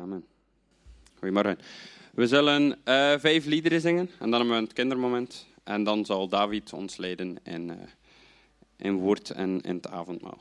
Amen. Goedemorgen. We zullen eh, vijf liederen zingen en dan hebben we het kindermoment. En dan zal David ons leiden in, eh, in woord en in het avondmaal.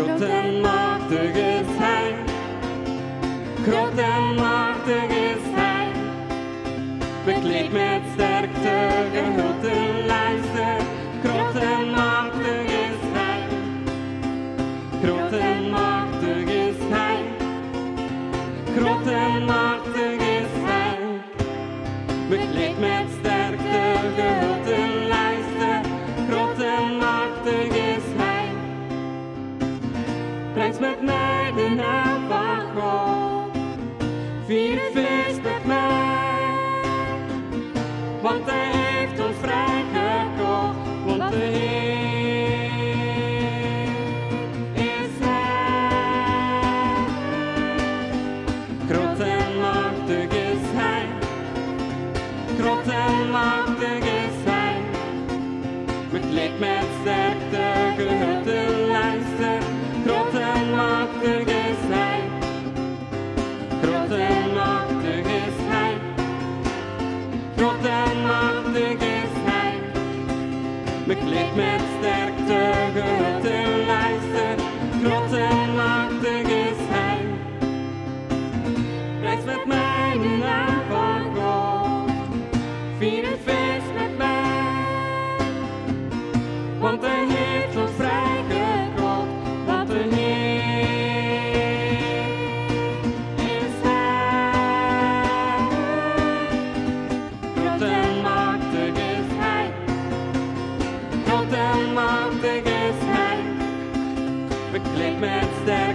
Groot en machtig is Hij. Groot en machtig is Hij. Bekleed met sterkte geheel. Met sterkte, Bekleed met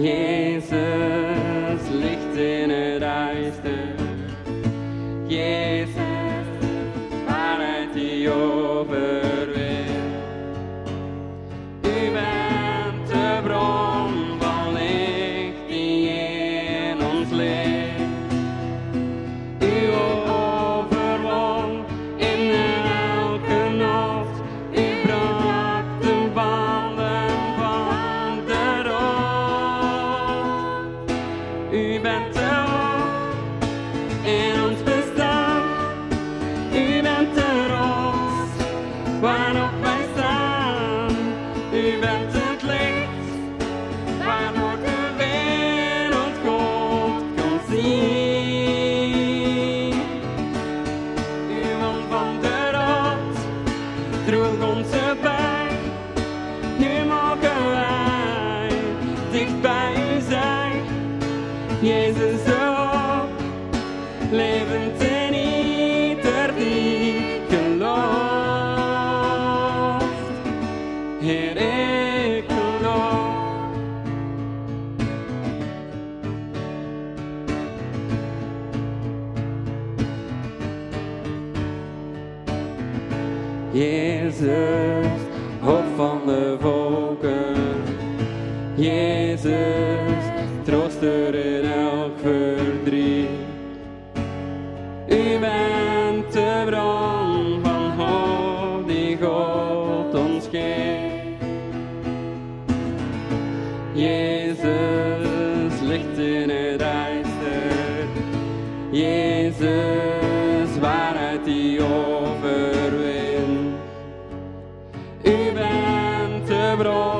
Jezus, bent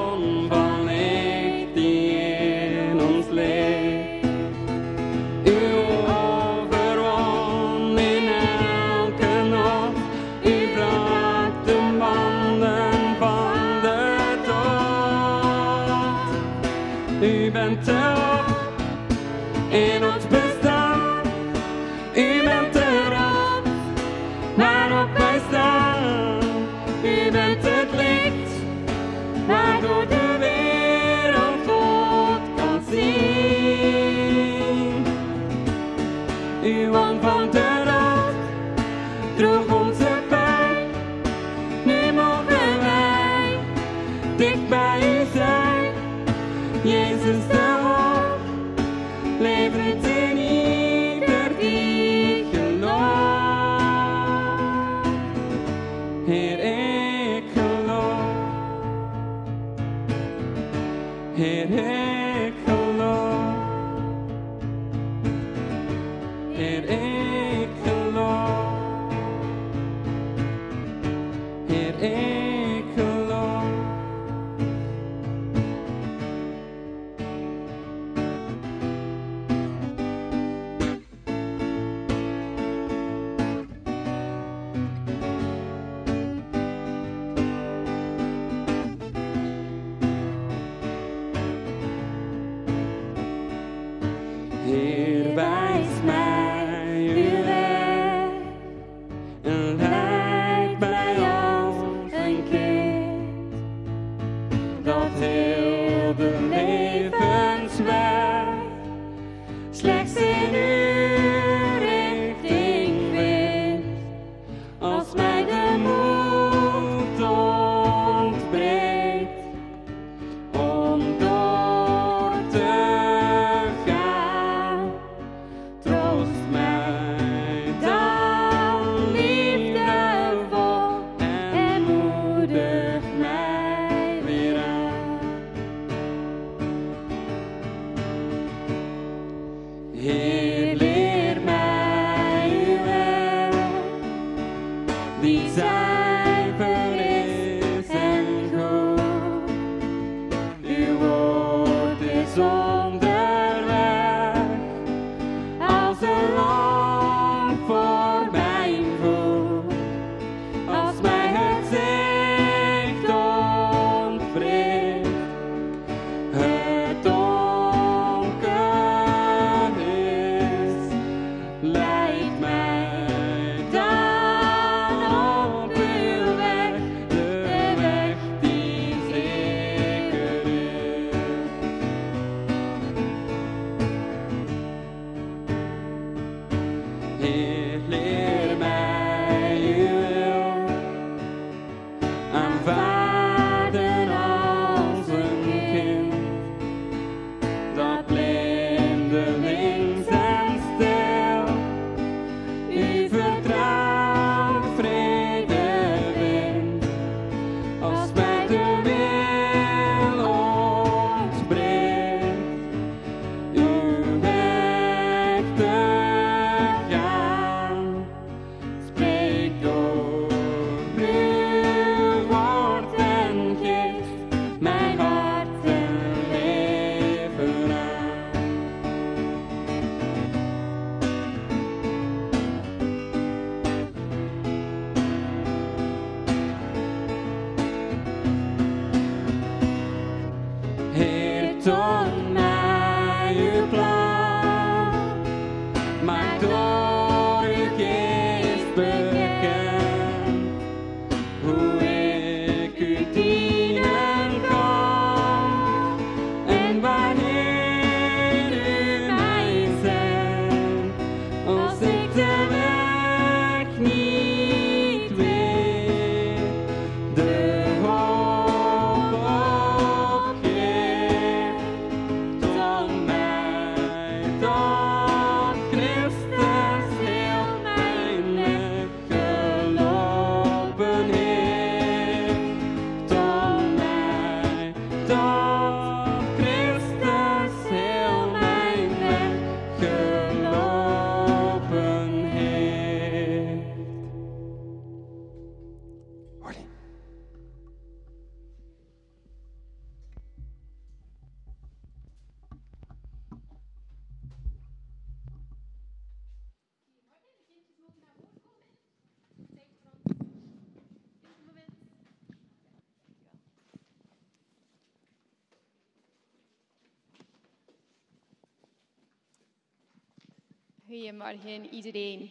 Goedemorgen iedereen.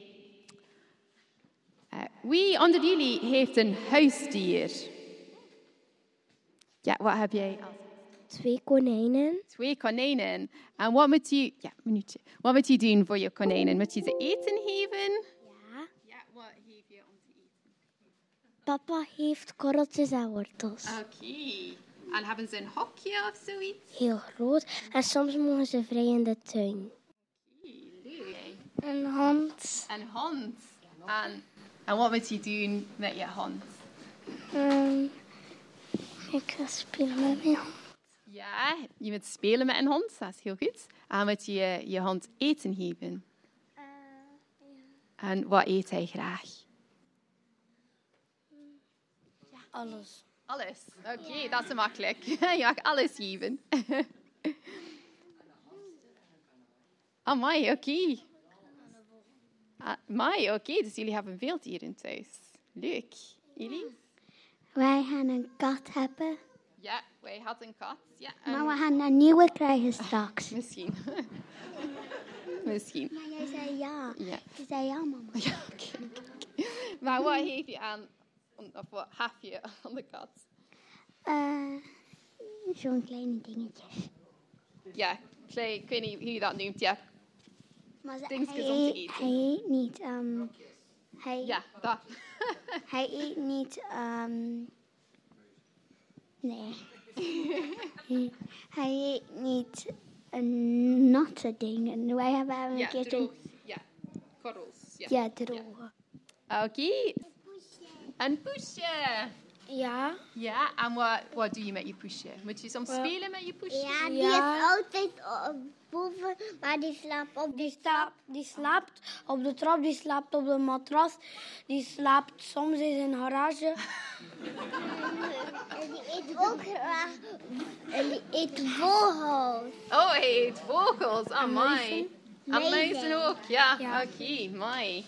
Eh, wie onder jullie heeft een huisdier? Ja, wat heb jij? Twee konijnen. Twee konijnen. En wat moet je, ja, minuutje. Wat moet je doen voor je konijnen? Moet je ze eten geven? Ja. Ja, wat geef je om te eten? Papa heeft korreltjes en wortels. Oké. En hebben ze een hokje of zoiets? Heel groot. En soms mogen ze vrij in de tuin. Een hond. Een hond. En, en wat moet je doen met je hond? Ehm, ik ga spelen met mijn hond. Ja, je moet spelen met een hond, dat is heel goed. En moet je je hond eten geven. En wat eet hij graag? Alles. Alles. Oké, dat is makkelijk. Je mag alles geven. Amai, oké. Ah, Amai, oké. Dus jullie hebben veel dieren thuis. Leuk. Jullie? Wij gaan een kat hebben. Ja, wij hadden een kat. Ja, en- Maar we gaan een nieuwe krijgen straks. Misschien. Misschien. Maar jij zei ja. Ja. Je zei ja, mama. Ja, oké. Maar wat geef je aan, of wat heb je aan de kat? Eh, Zo'n kleine dingetjes. Ja, ik weet niet hoe je dat noemt. Ja, Maar Dingetjes hij, om te eet- eten. hij eet niet. ehm, hij, ja dat. hij eet niet. ehm, nee. hij eet niet een natte dingen. Wij hebben hem een Ja, keer droog. Ja, korrels. Ja. Ja, droge. Oké. Een poesje. Ja. Ja, en wat, wat doe je met je poesje? Moet je soms spelen met je poesje? Ja, die Ja. is altijd boven, maar die slaapt op Die, slaapt, die slaapt op de trap, die slaapt op de matras, die slaapt soms in zijn garage. En die eet ook graag. En die eet vogels. Oh, hij eet vogels. Amai. En Muizen. muizen ook. Ja, Ja. oké, mooi.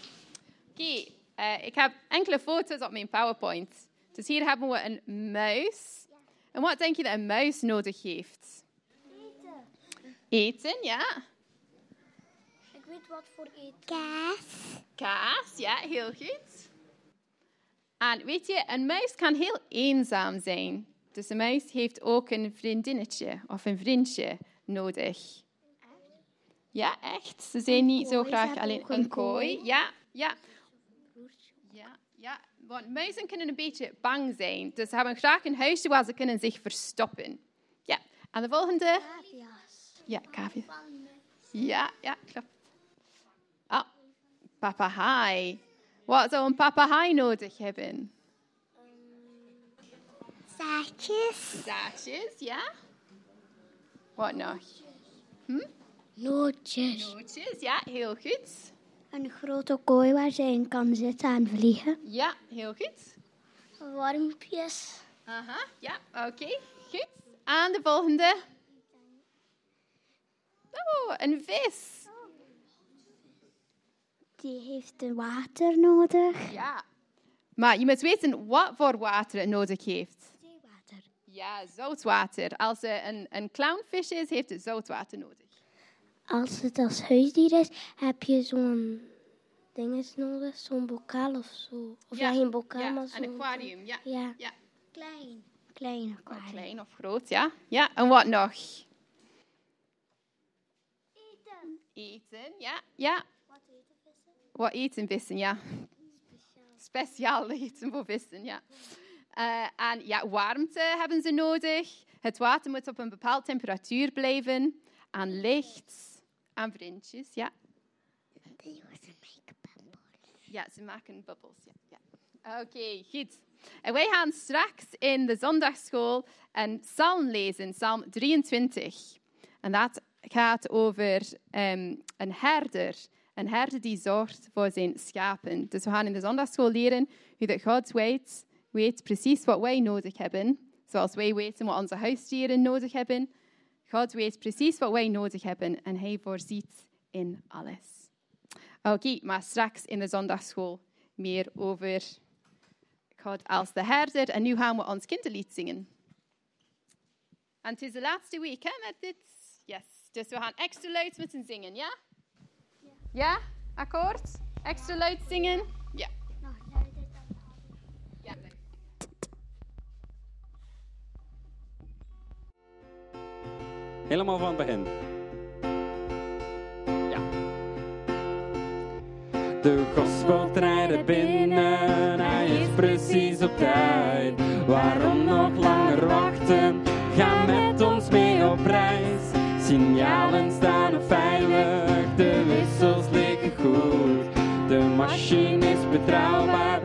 Oké, eh, ik heb enkele foto's op mijn PowerPoint. Dus hier hebben we een muis. En wat denk je dat een muis nodig heeft? Eten, ja. Ik weet wat voor eten. Kaas. Kaas, ja, heel goed. En weet je, een muis kan heel eenzaam zijn. Dus een muis heeft ook een vriendinnetje of een vriendje nodig. Ja, echt. Ze zijn niet zo graag alleen een kooi. Ja, ja, want muizen kunnen een beetje bang zijn. Dus ze hebben graag een huisje waar ze kunnen zich verstoppen. Ja, en de volgende. Ja, cavia. Ja, ja, klopt. Ah, papegaai. Wat zou een papegaai nodig hebben? Zaadjes. Zaadjes, ja. Wat nog? Nootjes. Nootjes, ja, heel goed. Een grote kooi waar ze in kan zitten en vliegen. Ja, heel goed. Wormpjes. Aha, ja, oké, goed. En de volgende. Oh, een vis. Die heeft water nodig. Ja. Maar je moet weten wat voor water het nodig heeft. Zeewater. Ja, zoutwater. Als er een, een clownvis is, heeft het zoutwater nodig. Als het als huisdier is, heb je zo'n dinges nodig. Zo'n bokaal of zo. Of ja, geen bokaal, ja, maar een zo'n... aquarium, ja. Ja, ja. Klein. klein Oh, aquarium. klein of groot, ja. Ja, en wat nog? Eten. Eten, ja. Ja, Wat eten vissen? wat eten vissen, ja. Speciaal eten voor vissen, ja. Eh, en ja, warmte hebben ze nodig. Het water moet op een bepaalde temperatuur blijven. En licht. En vriendjes, ja. Die was een make-up Ja, ze maken bubbels. Ja, ja. Oké, goed. En wij gaan straks in de zondagschool een psalm lezen, psalm 23. En dat gaat over ehm, een herder. Een herder die zorgt voor zijn schapen. Dus we gaan in de zondagschool leren hoe dat God weet, weet precies wat wij nodig hebben. Zoals wij weten wat onze huisdieren nodig hebben. God weet precies wat wij nodig hebben en hij voorziet in alles. Oké, maar straks in de zondagschool meer over God als de herder. En nu gaan we ons kinderlied zingen. En het is de laatste week hè, met dit. Yes. Dus we gaan extra luid moeten zingen, ja? Ja? Akkoord? Extra luid zingen? Helemaal van begin. Ja. De gospeltrein er binnen, hij is precies op tijd. Waarom nog langer wachten? Ga met ons mee op reis. Signalen staan veilig, de wissels liggen goed. De machine is betrouwbaar,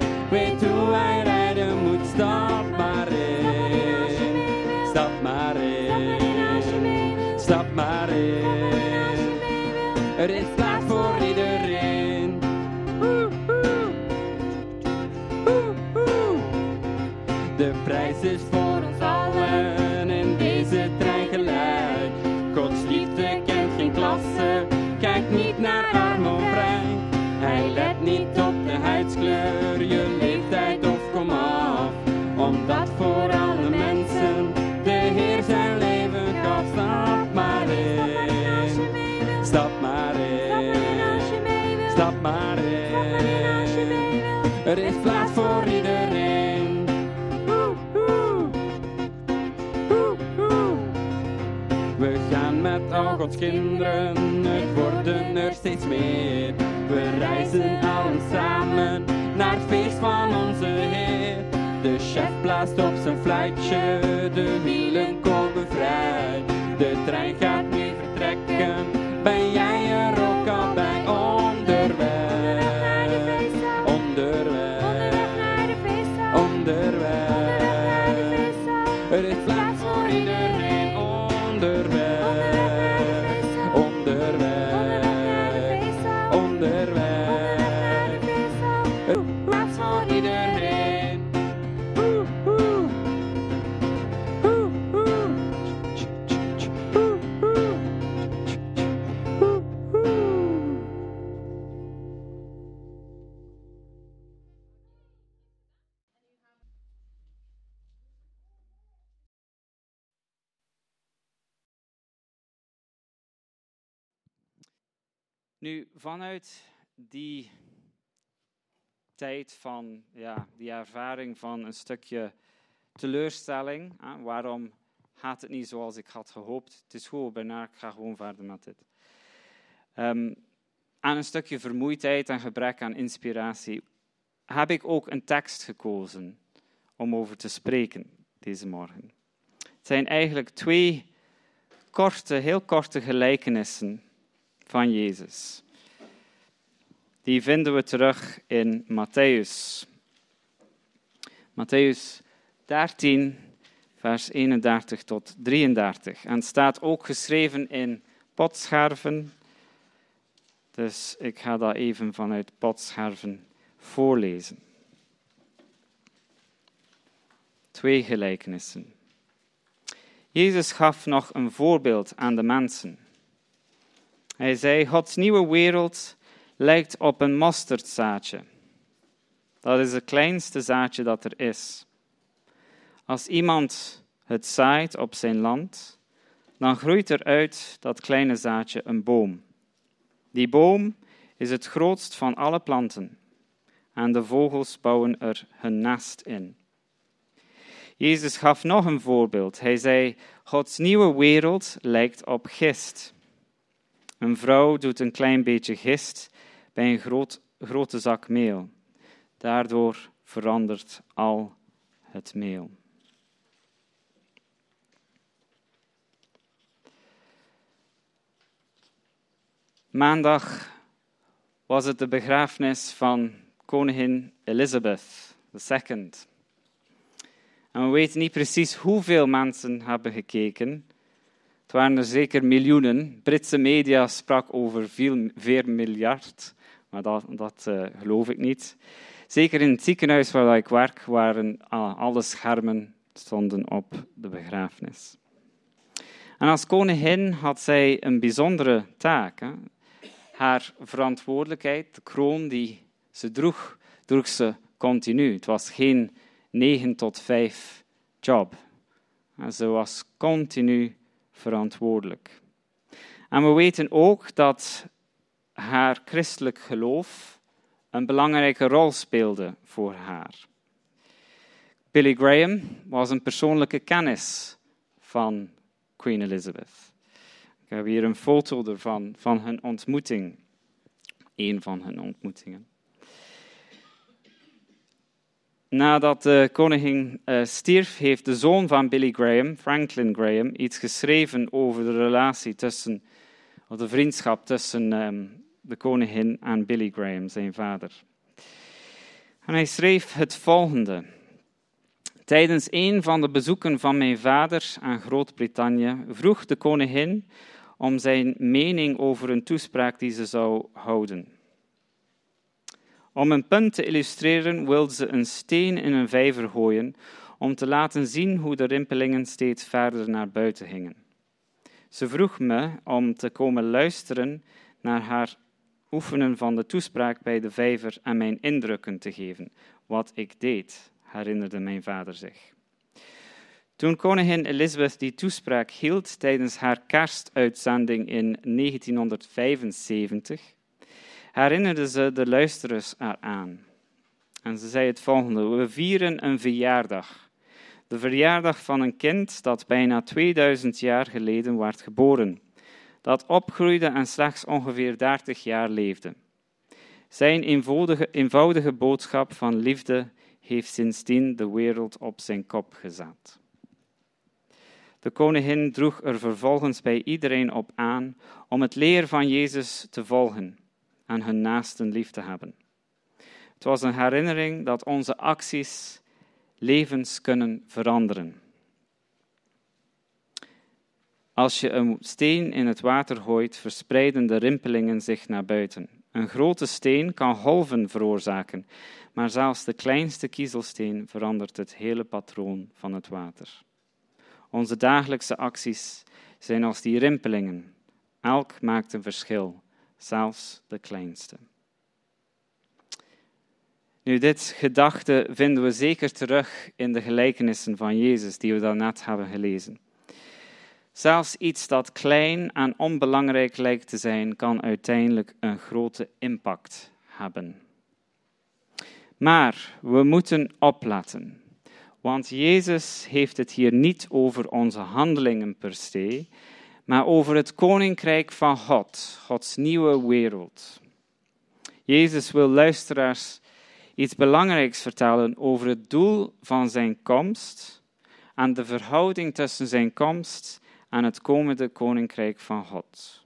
huidskleur, je leeftijd of kom af. Omdat voor alle mensen de Heer zijn leven gaf. Stap maar in, stap maar in, stap maar in. Er is plaats voor iedereen. We gaan met al Gods kinderen, het worden er steeds meer. We reizen allen samen naar het feest van onze Heer. De chef blaast op zijn fluitje, de wielen komen vrij. De trein gaat nu vertrekken, vanuit die tijd van ja, die ervaring van een stukje teleurstelling, waarom gaat het niet zoals ik had gehoopt? Het is goed, bijna, ik ga gewoon verder met dit. Ehm, aan een stukje vermoeidheid en gebrek aan inspiratie heb ik ook een tekst gekozen om over te spreken deze morgen. Het zijn eigenlijk twee korte, heel korte gelijkenissen van Jezus. Die vinden we terug in Matthäus. Matthäus 13, vers 31 tot 33. En staat ook geschreven in potscherven. Dus ik ga dat even vanuit potscherven voorlezen. Twee gelijkenissen. Jezus gaf nog een voorbeeld aan de mensen. Hij zei: Gods nieuwe wereld lijkt op een mosterdzaadje. Dat is het kleinste zaadje dat er is. Als iemand het zaait op zijn land, dan groeit er uit dat kleine zaadje een boom. Die boom is het grootst van alle planten en de vogels bouwen er hun nest in. Jezus gaf nog een voorbeeld. Hij zei: Gods nieuwe wereld lijkt op gist. Een vrouw doet een klein beetje gist bij een groot, grote zak meel. Daardoor verandert al het meel. Maandag was het de begrafenis van koningin Elizabeth II. En we weten niet precies hoeveel mensen hebben gekeken. Het waren er zeker miljoenen. Britse media sprak over veel, vier miljard, maar dat, dat uh, geloof ik niet. Zeker in het ziekenhuis waar ik werk, waren alle schermen stonden op de begrafenis. En als koningin had zij een bijzondere taak. Hè. Haar verantwoordelijkheid, de kroon die ze droeg, droeg ze continu. Het was geen 9 tot 5 job. En ze was continu verantwoordelijk. En we weten ook dat haar christelijk geloof een belangrijke rol speelde voor haar. Billy Graham was een persoonlijke kennis van Queen Elizabeth. Ik heb hier een foto ervan, van hun ontmoeting. Een van hun ontmoetingen. Nadat de koningin uh, stierf, heeft de zoon van Billy Graham, Franklin Graham, iets geschreven over de relatie tussen, of de vriendschap tussen um, de koningin en Billy Graham, zijn vader. En hij schreef het volgende. Tijdens een van de bezoeken van mijn vader aan Groot-Brittannië vroeg de koningin om zijn mening over een toespraak die ze zou houden. Om een punt te illustreren wilde ze een steen in een vijver gooien om te laten zien hoe de rimpelingen steeds verder naar buiten gingen. Ze vroeg me om te komen luisteren naar haar oefenen van de toespraak bij de vijver en mijn indrukken te geven. Wat ik deed, herinnerde mijn vader zich. Toen koningin Elizabeth die toespraak hield tijdens haar kerstuitzending in 1975, herinnerde ze de luisteraars eraan. En ze zei het volgende: We vieren een verjaardag. De verjaardag van een kind dat bijna 2000 jaar geleden werd geboren, dat opgroeide en slechts ongeveer 30 jaar leefde. Zijn eenvoudige, eenvoudige boodschap van liefde heeft sindsdien de wereld op zijn kop gezet. De koningin droeg er vervolgens bij iedereen op aan om het leer van Jezus te volgen en hun naasten lief te hebben. Het was een herinnering dat onze acties levens kunnen veranderen. Als je een steen in het water gooit, verspreiden de rimpelingen zich naar buiten. Een grote steen kan golven veroorzaken, maar zelfs de kleinste kiezelsteen verandert het hele patroon van het water. Onze dagelijkse acties zijn als die rimpelingen. Elk maakt een verschil, zelfs de kleinste. Nu, dit gedachte vinden we zeker terug in de gelijkenissen van Jezus die we daarnet hebben gelezen. Zelfs iets dat klein en onbelangrijk lijkt te zijn, kan uiteindelijk een grote impact hebben. Maar we moeten opletten, want Jezus heeft het hier niet over onze handelingen per se, maar over het koninkrijk van God, Gods nieuwe wereld. Jezus wil luisteraars iets belangrijks vertellen over het doel van zijn komst en de verhouding tussen zijn komst en het komende koninkrijk van God.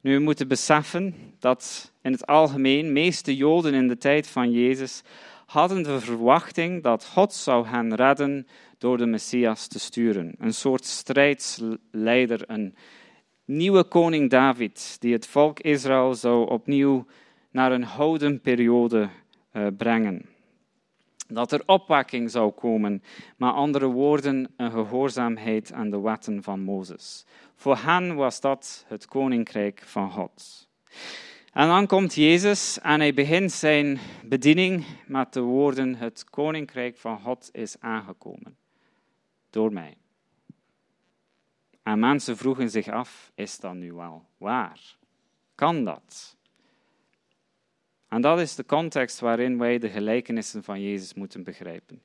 Nu, we moeten beseffen dat in het algemeen meeste Joden in de tijd van Jezus hadden de verwachting dat God zou hen redden door de Messias te sturen. Een soort strijdsleider, een nieuwe koning David, die het volk Israël zou opnieuw naar een houden periode uh, brengen. Dat er opwekking zou komen, met andere woorden, een gehoorzaamheid aan de wetten van Mozes. Voor hen was dat het koninkrijk van God. En dan komt Jezus en hij begint zijn bediening met de woorden: Het koninkrijk van God is aangekomen door mij. En mensen vroegen zich af: Is dat nu wel waar? Kan dat? En dat is de context waarin wij de gelijkenissen van Jezus moeten begrijpen.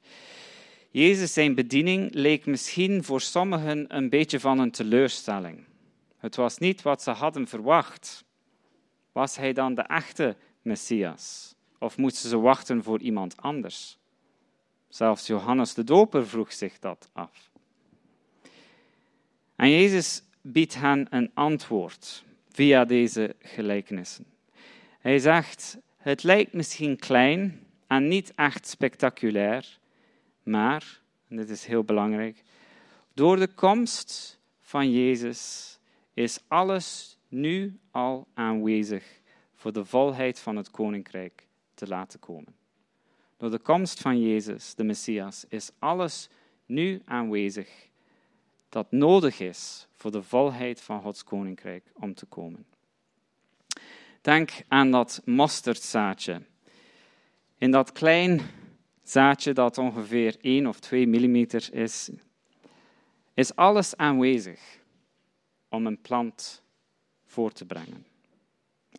Jezus zijn bediening leek misschien voor sommigen een beetje van een teleurstelling. Het was niet wat ze hadden verwacht. Was hij dan de echte Messias? Of moesten ze wachten voor iemand anders? Zelfs Johannes de Doper vroeg zich dat af. En Jezus biedt hen een antwoord via deze gelijkenissen. Hij zegt: Het lijkt misschien klein en niet echt spectaculair, maar, en dit is heel belangrijk, door de komst van Jezus is alles nu al aanwezig voor de volheid van het koninkrijk te laten komen. Door de komst van Jezus, de Messias, is alles nu aanwezig dat nodig is voor de volheid van Gods koninkrijk om te komen. Denk aan dat mosterdzaadje. In dat klein zaadje dat ongeveer 1 of 2 millimeter is, is alles aanwezig om een plant voor te brengen.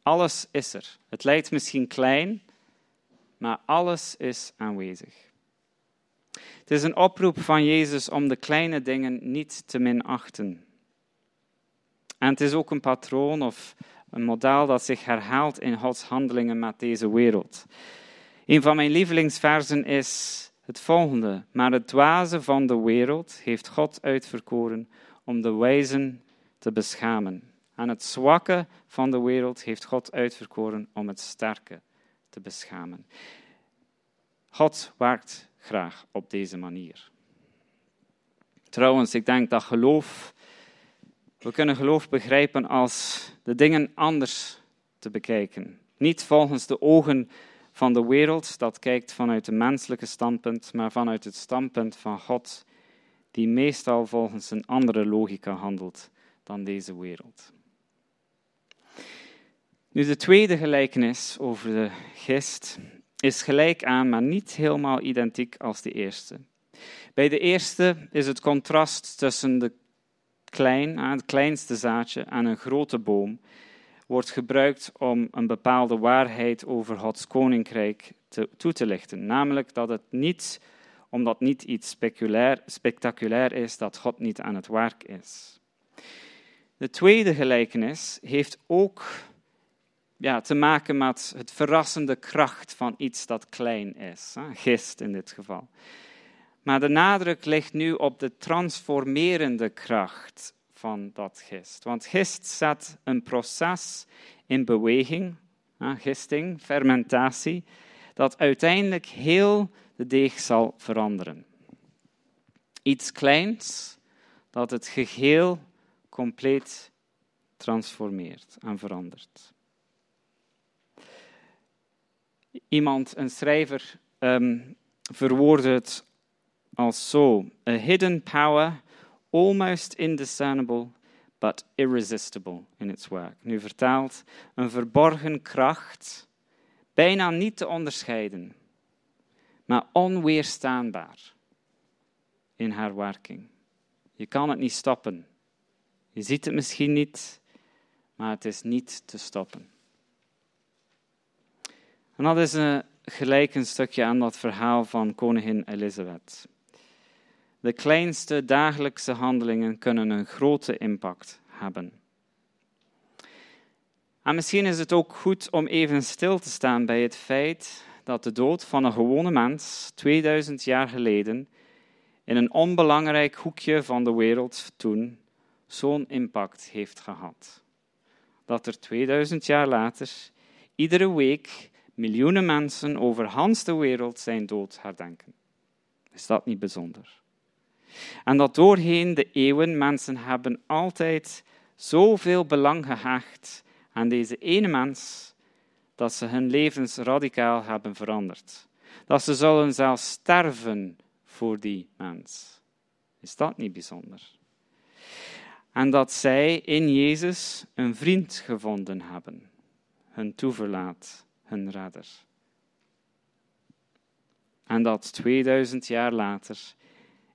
Alles is er. Het lijkt misschien klein, maar alles is aanwezig. Het is een oproep van Jezus om de kleine dingen niet te minachten. En het is ook een patroon of een model dat zich herhaalt in Gods handelingen met deze wereld. Een van mijn lievelingsversen is het volgende. Maar het dwaze van de wereld heeft God uitverkoren om de wijzen te beschamen. En het zwakke van de wereld heeft God uitverkoren om het sterke te beschamen. God werkt graag op deze manier. Trouwens, ik denk dat geloof, we kunnen geloof begrijpen als de dingen anders te bekijken. Niet volgens de ogen van de wereld, dat kijkt vanuit het menselijke standpunt, maar vanuit het standpunt van God, die meestal volgens een andere logica handelt dan deze wereld. Nu, de tweede gelijkenis over de gist is gelijk aan, maar niet helemaal identiek als de eerste. Bij de eerste is het contrast tussen de klein, het kleinste zaadje en een grote boom wordt gebruikt om een bepaalde waarheid over Gods koninkrijk te, toe te lichten. Namelijk dat het niet, omdat niet iets spectaculair is, dat God niet aan het werk is. De tweede gelijkenis heeft ook ja, te maken met het verrassende kracht van iets dat klein is, gist in dit geval. Maar de nadruk ligt nu op de transformerende kracht van dat gist. Want gist zet een proces in beweging, gisting, fermentatie, dat uiteindelijk heel de deeg zal veranderen. Iets kleins dat het geheel compleet transformeert en verandert. Iemand, een schrijver, um, verwoordde het als zo: A hidden power almost indiscernible, but irresistible in its work. Nu vertaald, een verborgen kracht, bijna niet te onderscheiden, maar onweerstaanbaar in haar werking. Je kan het niet stoppen. Je ziet het misschien niet, maar het is niet te stoppen. En dat is een, gelijk een stukje aan dat verhaal van koningin Elizabeth. De kleinste dagelijkse handelingen kunnen een grote impact hebben. En misschien is het ook goed om even stil te staan bij het feit dat de dood van een gewone mens 2000 jaar geleden in een onbelangrijk hoekje van de wereld toen zo'n impact heeft gehad. Dat er 2000 jaar later iedere week miljoenen mensen over de wereld zijn dood herdenken. Is dat niet bijzonder? En dat doorheen de eeuwen mensen hebben altijd zoveel belang gehecht aan deze ene mens, dat ze hun levens radicaal hebben veranderd. Dat ze zullen zelfs sterven voor die mens. Is dat niet bijzonder? En dat zij in Jezus een vriend gevonden hebben, hun toeverlaat, hun redder. En dat 2000 jaar later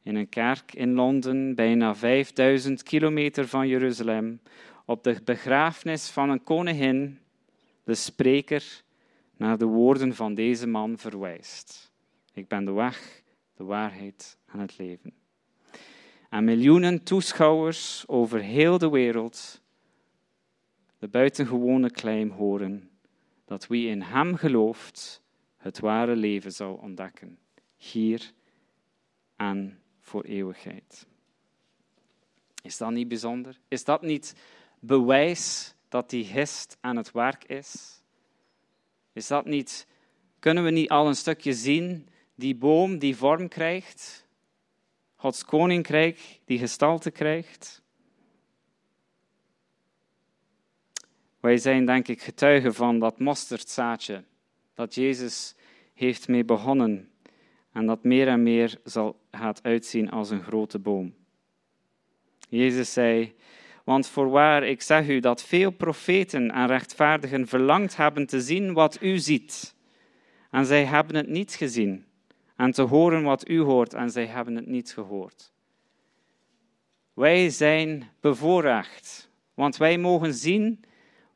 in een kerk in Londen, bijna 5000 kilometer van Jeruzalem, op de begrafenis van een koningin, de spreker naar de woorden van deze man verwijst. Ik ben de weg, de waarheid en het leven. En miljoenen toeschouwers over heel de wereld de buitengewone claim horen dat wie in hem gelooft het ware leven zal ontdekken, hier en voor eeuwigheid. Is dat niet bijzonder? Is dat niet bewijs dat die gist aan het werk is? Is dat niet, kunnen we niet al een stukje zien, die boom die vorm krijgt, Gods koninkrijk die gestalte krijgt? Wij zijn denk ik getuigen van dat mosterdzaadje dat Jezus heeft mee begonnen en dat meer en meer zal, gaat uitzien als een grote boom. Jezus zei, want voorwaar, ik zeg u dat veel profeten en rechtvaardigen verlangd hebben te zien wat u ziet. En zij hebben het niet gezien. En te horen wat u hoort, en zij hebben het niet gehoord. Wij zijn bevoorrecht, want wij mogen zien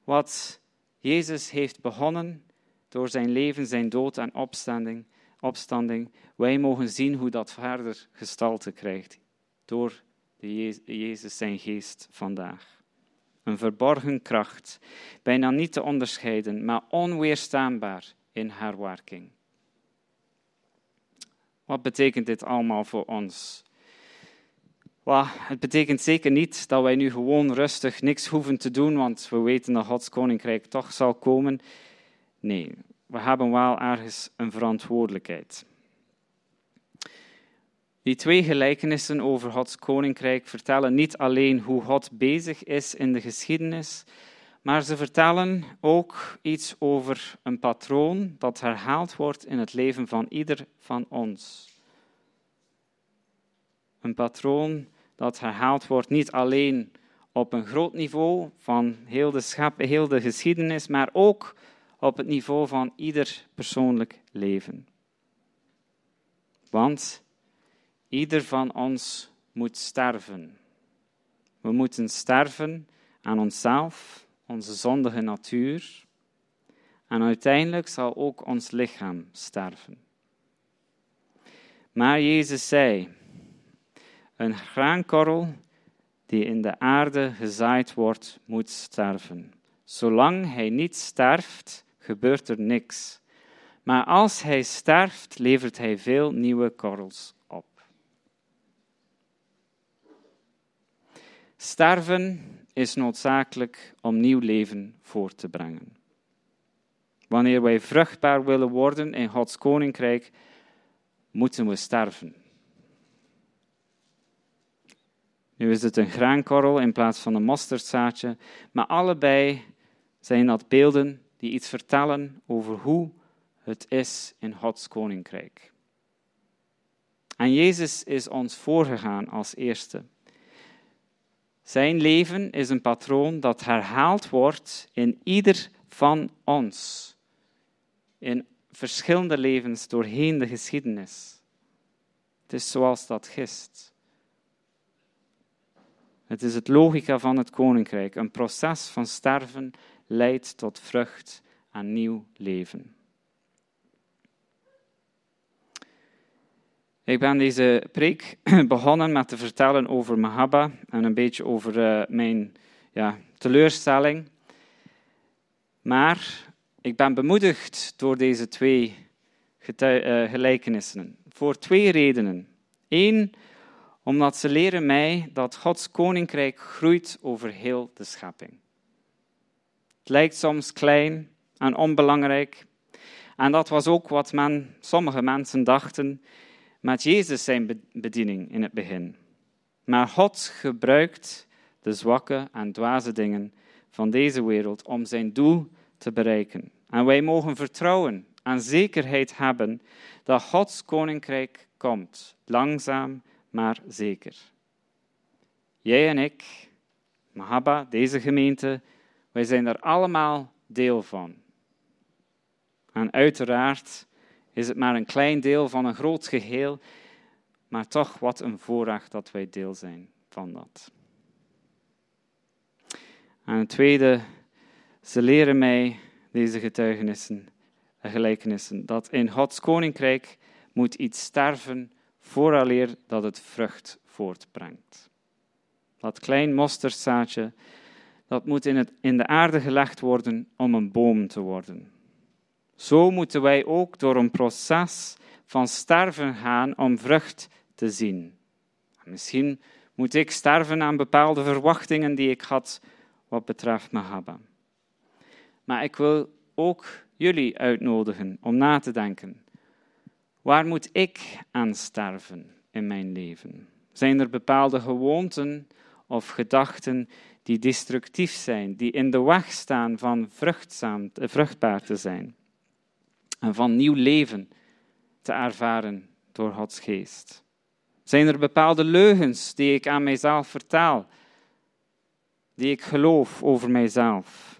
wat Jezus heeft begonnen door zijn leven, zijn dood en opstanding. Opstanding. Wij mogen zien hoe dat verder gestalte krijgt door de Jezus zijn geest vandaag. Een verborgen kracht, bijna niet te onderscheiden, maar onweerstaanbaar in haar werking. Wat betekent dit allemaal voor ons? Well, het betekent zeker niet dat wij nu gewoon rustig niks hoeven te doen, want we weten dat Gods koninkrijk toch zal komen. Nee, we hebben wel ergens een verantwoordelijkheid. Die twee gelijkenissen over Gods koninkrijk vertellen niet alleen hoe God bezig is in de geschiedenis, maar ze vertellen ook iets over een patroon dat herhaald wordt in het leven van ieder van ons. Een patroon dat herhaald wordt niet alleen op een groot niveau van heel de, schap, heel de geschiedenis, maar ook op het niveau van ieder persoonlijk leven. Want ieder van ons moet sterven. We moeten sterven aan onszelf, onze zondige natuur. En uiteindelijk zal ook ons lichaam sterven. Maar Jezus zei: Een graankorrel die in de aarde gezaaid wordt, moet sterven. Zolang hij niet sterft, gebeurt er niks. Maar als hij sterft, levert hij veel nieuwe korrels op. Sterven is noodzakelijk om nieuw leven voor te brengen. Wanneer wij vruchtbaar willen worden in Gods koninkrijk, moeten we sterven. Nu is het een graankorrel in plaats van een mosterdzaadje, maar allebei zijn dat beelden die iets vertellen over hoe het is in Gods koninkrijk. En Jezus is ons voorgegaan als eerste. Zijn leven is een patroon dat herhaald wordt in ieder van ons. In verschillende levens doorheen de geschiedenis. Het is zoals dat gist. Het is het logica van het koninkrijk. Een proces van sterven leidt tot vrucht en nieuw leven. Ik ben deze preek begonnen met te vertellen over Mahabba en een beetje over uh, mijn ja, teleurstelling. Maar ik ben bemoedigd door deze twee uh, gelijkenissen. Voor twee redenen. Eén, omdat ze leren mij dat Gods koninkrijk groeit over heel de schepping. Het lijkt soms klein en onbelangrijk. En dat was ook wat men, sommige mensen dachten met Jezus zijn bediening in het begin. Maar God gebruikt de zwakke en dwaze dingen van deze wereld om zijn doel te bereiken. En wij mogen vertrouwen en zekerheid hebben dat Gods koninkrijk komt, langzaam maar zeker. Jij en ik, Mahabba, deze gemeente, wij zijn er allemaal deel van. En uiteraard is het maar een klein deel van een groot geheel, maar toch wat een voorrecht dat wij deel zijn van dat. En het tweede, ze leren mij deze getuigenissen, gelijkenissen, dat in Gods koninkrijk moet iets sterven vooraleer dat het vrucht voortbrengt. Dat klein mosterdzaadje, dat moet in, het, in de aarde gelegd worden om een boom te worden. Zo moeten wij ook door een proces van sterven gaan om vrucht te zien. Misschien moet ik sterven aan bepaalde verwachtingen die ik had wat betreft Mahabba. Maar ik wil ook jullie uitnodigen om na te denken. Waar moet ik aan sterven in mijn leven? Zijn er bepaalde gewoonten of gedachten die destructief zijn, die in de weg staan van vruchtzaam, vruchtbaar te zijn? en van nieuw leven te ervaren door Gods geest? Zijn er bepaalde leugens die ik aan mijzelf vertaal, die ik geloof over mijzelf?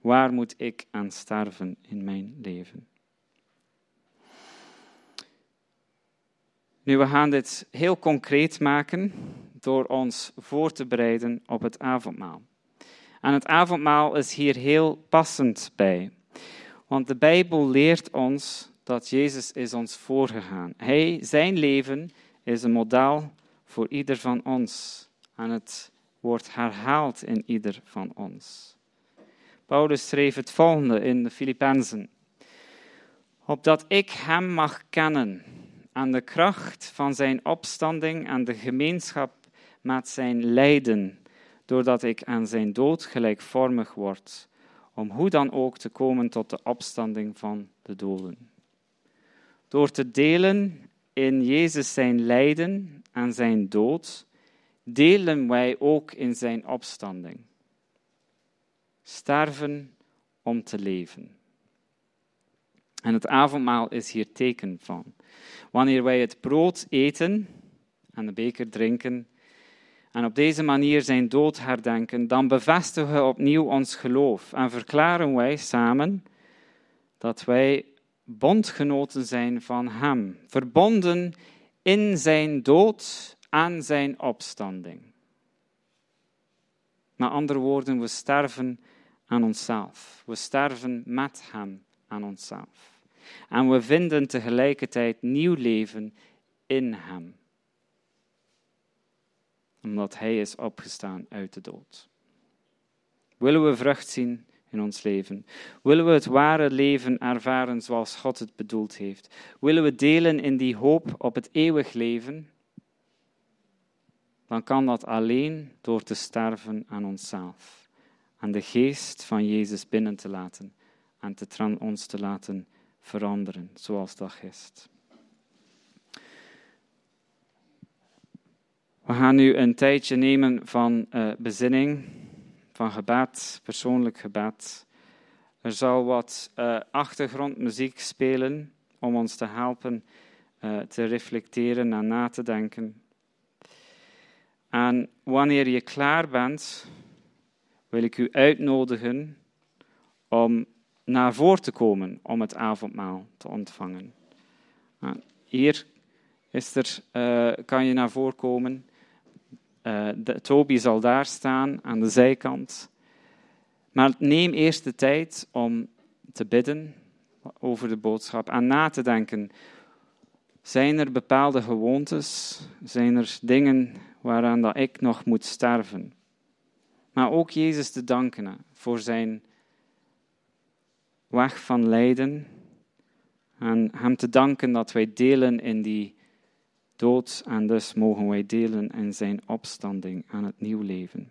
Waar moet ik aan sterven in mijn leven? Nu, we gaan dit heel concreet maken door ons voor te bereiden op het avondmaal. En het avondmaal is hier heel passend bij. Want de Bijbel leert ons dat Jezus is ons voorgegaan. Hij, zijn leven is een model voor ieder van ons. En het wordt herhaald in ieder van ons. Paulus schreef het volgende in de Filippenzen. Opdat ik hem mag kennen aan de kracht van zijn opstanding en de gemeenschap met zijn lijden, doordat ik aan zijn dood gelijkvormig word, om hoe dan ook te komen tot de opstanding van de doden. Door te delen in Jezus zijn lijden en zijn dood, delen wij ook in zijn opstanding. Sterven om te leven. En het avondmaal is hier teken van. Wanneer wij het brood eten en de beker drinken en op deze manier zijn dood herdenken, dan bevestigen we opnieuw ons geloof en verklaren wij samen dat wij bondgenoten zijn van Hem, verbonden in zijn dood en zijn opstanding. Met andere woorden, we sterven aan onszelf. We sterven met Hem aan onszelf. En we vinden tegelijkertijd nieuw leven in Hem. Omdat Hij is opgestaan uit de dood. Willen we vrucht zien in ons leven? Willen we het ware leven ervaren zoals God het bedoeld heeft? Willen we delen in die hoop op het eeuwig leven? Dan kan dat alleen door te sterven aan onszelf. En de geest van Jezus binnen te laten en te ons te laten veranderen zoals dat is. We gaan nu een tijdje nemen van uh, bezinning, van gebed, persoonlijk gebed. Er zal wat uh, achtergrondmuziek spelen om ons te helpen uh, te reflecteren en na te denken. En wanneer je klaar bent, wil ik u uitnodigen om naar voren te komen om het avondmaal te ontvangen. Hier is er, kan je naar voren komen. Uh, de, Toby zal daar staan aan de zijkant. Maar neem eerst de tijd om te bidden over de boodschap en na te denken. Zijn er bepaalde gewoontes? Zijn er dingen waaraan dat ik nog moet sterven? Maar ook Jezus te danken voor zijn weg van lijden. En Hem te danken dat wij delen in die dood en dus mogen wij delen in Zijn opstanding aan het nieuw leven.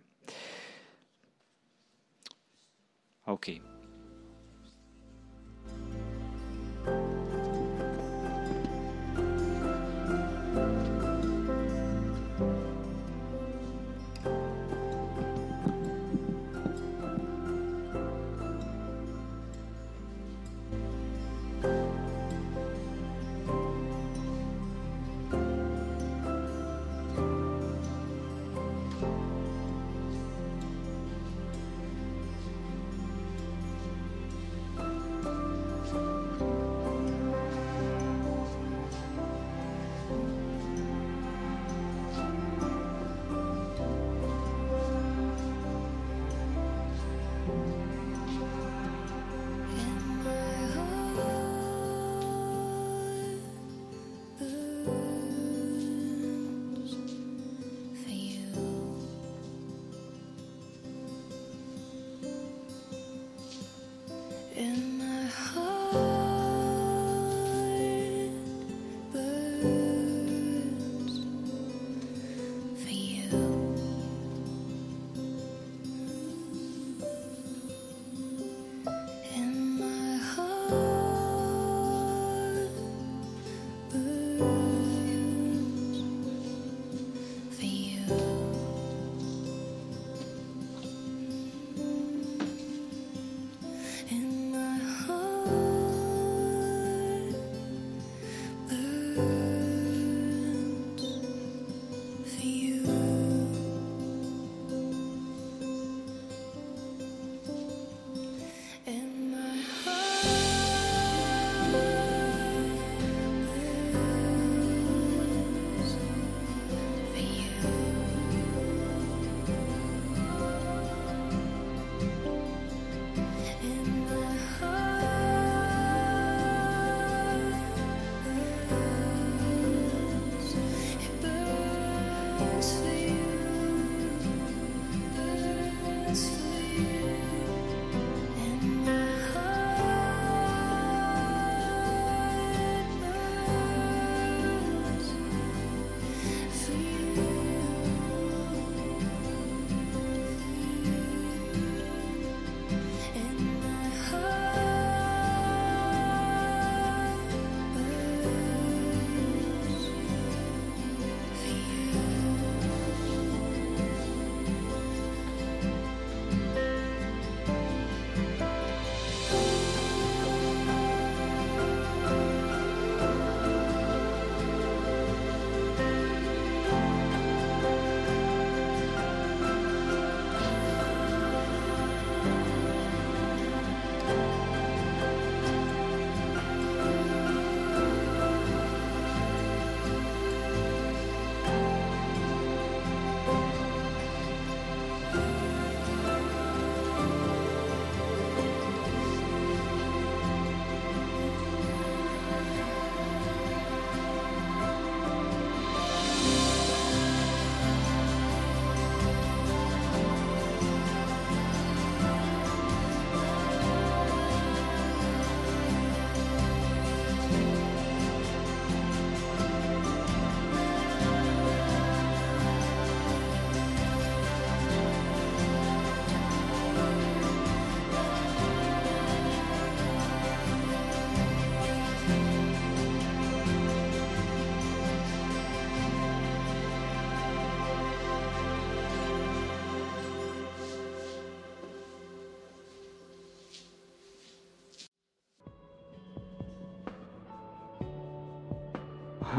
Oké.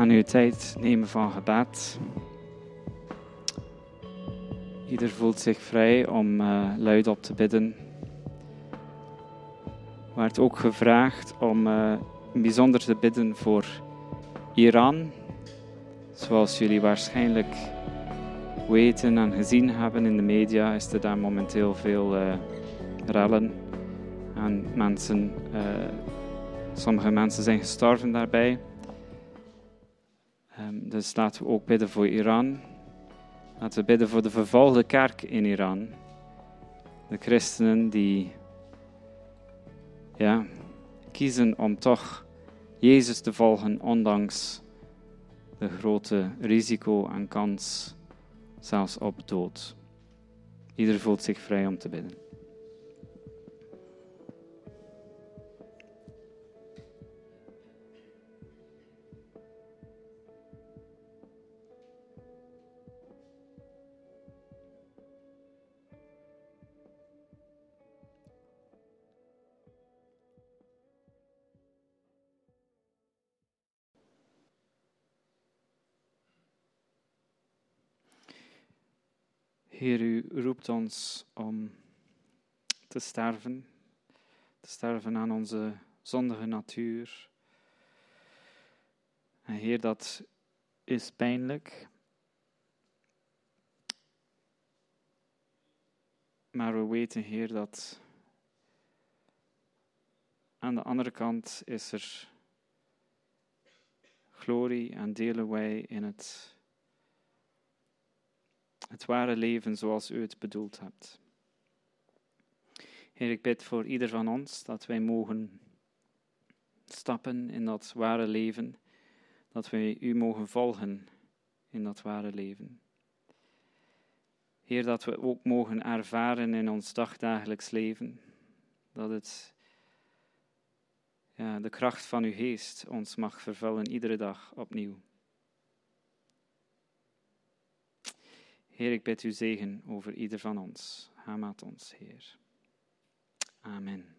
Gaan nu tijd nemen van gebed. Ieder voelt zich vrij om uh, luid op te bidden. Werd ook gevraagd om uh, bijzonder te bidden voor Iran. Zoals jullie waarschijnlijk weten en gezien hebben in de media, is er daar momenteel veel uh, rellen. En mensen, sommige mensen zijn gestorven daarbij. Um, dus laten we ook bidden voor Iran. Laten we bidden voor de vervolgde kerk in Iran. De christenen die ja, kiezen om toch Jezus te volgen, ondanks de grote risico en kans, zelfs op dood. Ieder voelt zich vrij om te bidden. Heer, u roept ons om te sterven, te sterven aan onze zondige natuur. En Heer, dat is pijnlijk. Maar we weten, Heer, dat aan de andere kant is er glorie en delen wij in het het ware leven zoals u het bedoeld hebt. Heer, ik bid voor ieder van ons dat wij mogen stappen in dat ware leven, dat wij u mogen volgen in dat ware leven. Heer, dat we ook mogen ervaren in ons dagdagelijks leven, dat het ja, de kracht van uw geest ons mag vervullen iedere dag opnieuw. Heer, ik bid u zegen over ieder van ons. Hamat ons, Heer. Amen.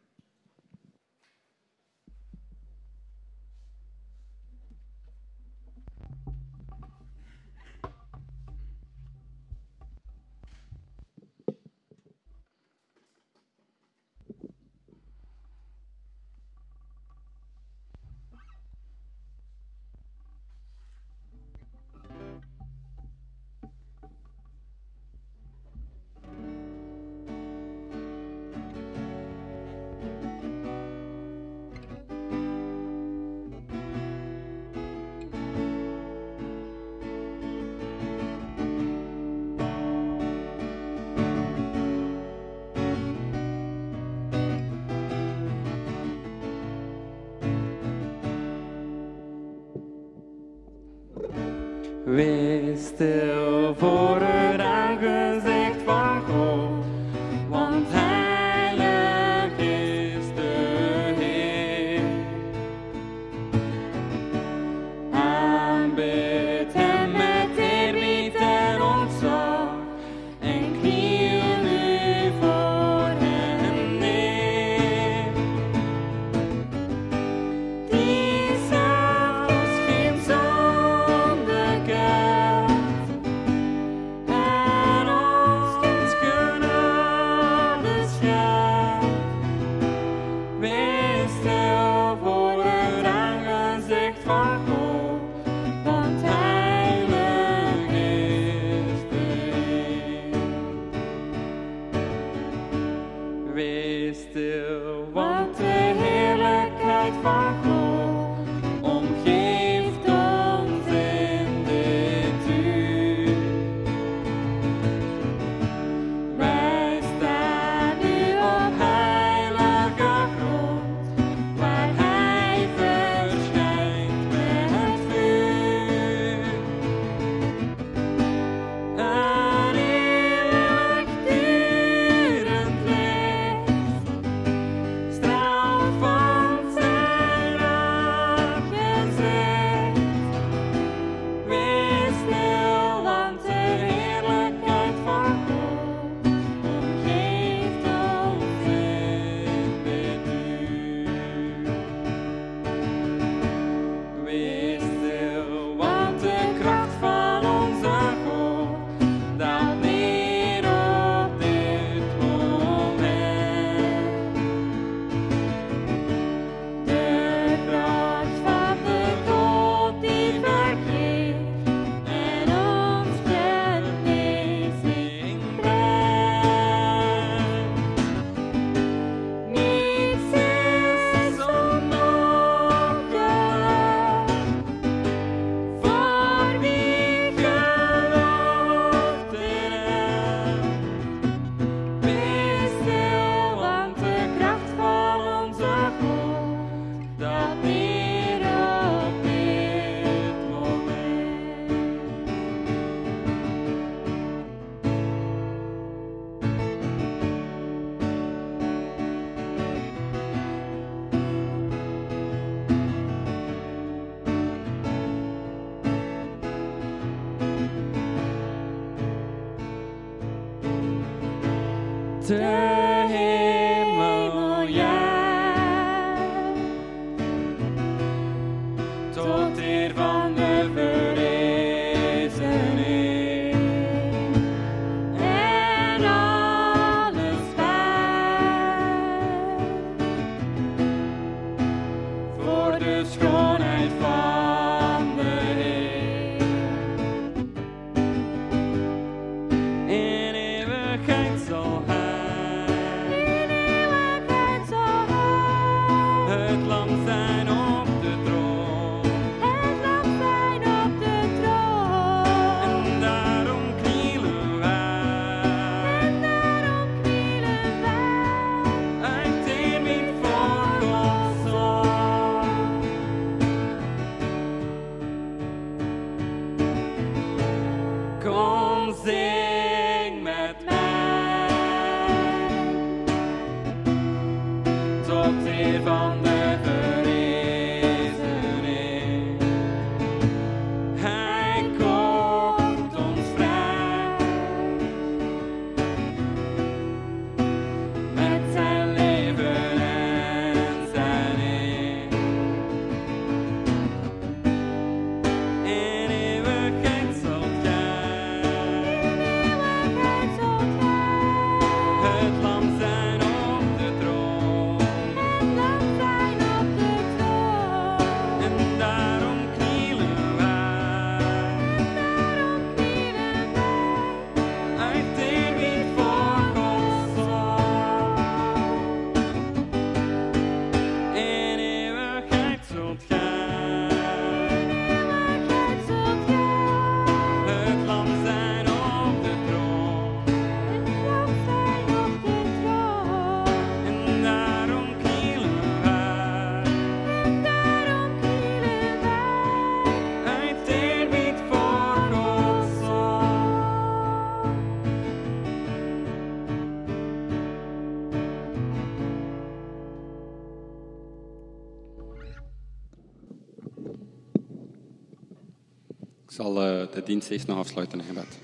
Ik zal eh, de dienst eerst nog afsluiten in gebed.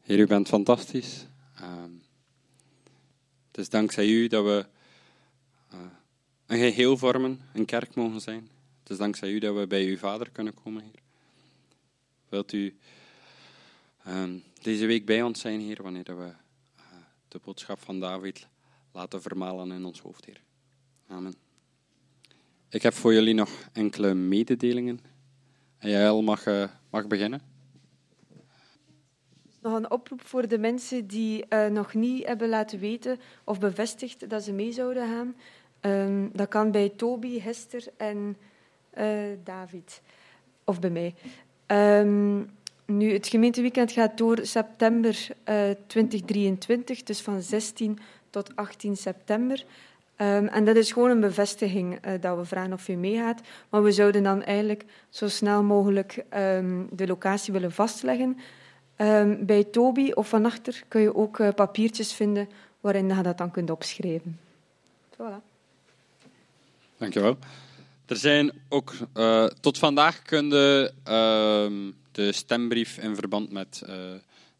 Heer, u bent fantastisch. Ehm, het is dankzij u dat we eh, een geheel vormen, een kerk mogen zijn. Het is dankzij u dat we bij uw vader kunnen komen, Heer. Wilt u ehm, deze week bij ons zijn, Heer, wanneer we eh, de boodschap van David laten vermalen in ons hoofd, Heer. Amen. Ik heb voor jullie nog enkele mededelingen. En jij mag, eh, mag beginnen. Nog een oproep voor de mensen die eh, nog niet hebben laten weten of bevestigd dat ze mee zouden gaan. Ehm, dat kan bij Toby, Hester en eh, David. Of bij mij. Ehm, nu, het gemeenteweekend gaat door september eh, 2023, dus van 16 tot 18 september. Ehm, en dat is gewoon een bevestiging eh, dat we vragen of u meegaat. Maar we zouden dan eigenlijk zo snel mogelijk ehm, de locatie willen vastleggen. Ehm, bij Toby of van achter kun je ook eh, papiertjes vinden waarin je dat dan kunt opschrijven. Voilà. Dankjewel. Er zijn ook eh, tot vandaag kun je ehm, de stembrief in verband met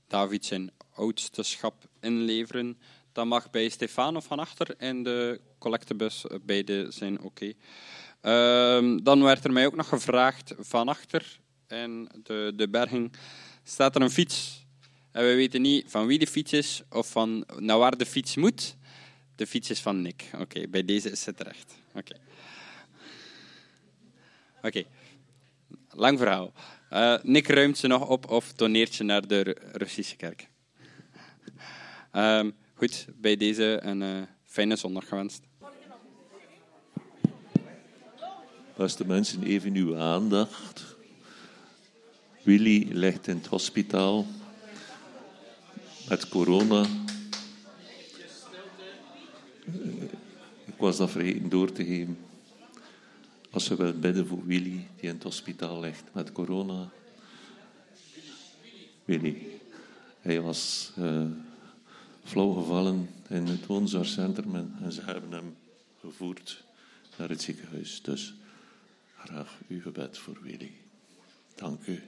David zijn oudsteschap inleveren. Dat mag bij Stefano van achter en de collectebus. Beide zijn oké. Ehm, dan werd er mij ook nog gevraagd van achter en de, de berging staat er een fiets. En we weten niet van wie de fiets is of van naar waar de fiets moet. De fiets is van Nick. Oké, bij deze is het terecht. Oké. Oké, lang verhaal. Eh, Nick ruimt ze nog op of doneert ze naar de Ru- Russische kerk. Ehm, goed, bij deze een eh, fijne zondag gewenst. Beste mensen, even uw aandacht. Willy ligt in het hospitaal met corona. Eh, Ik was dat vergeten door te geven. Als we willen bidden voor Willy, die in het hospitaal ligt met corona. Willy, hij was eh flauw gevallen in het woonzorgcentrum en, ze hebben hem gevoerd naar het ziekenhuis. Dus graag uw gebed voor Willy. Dank u.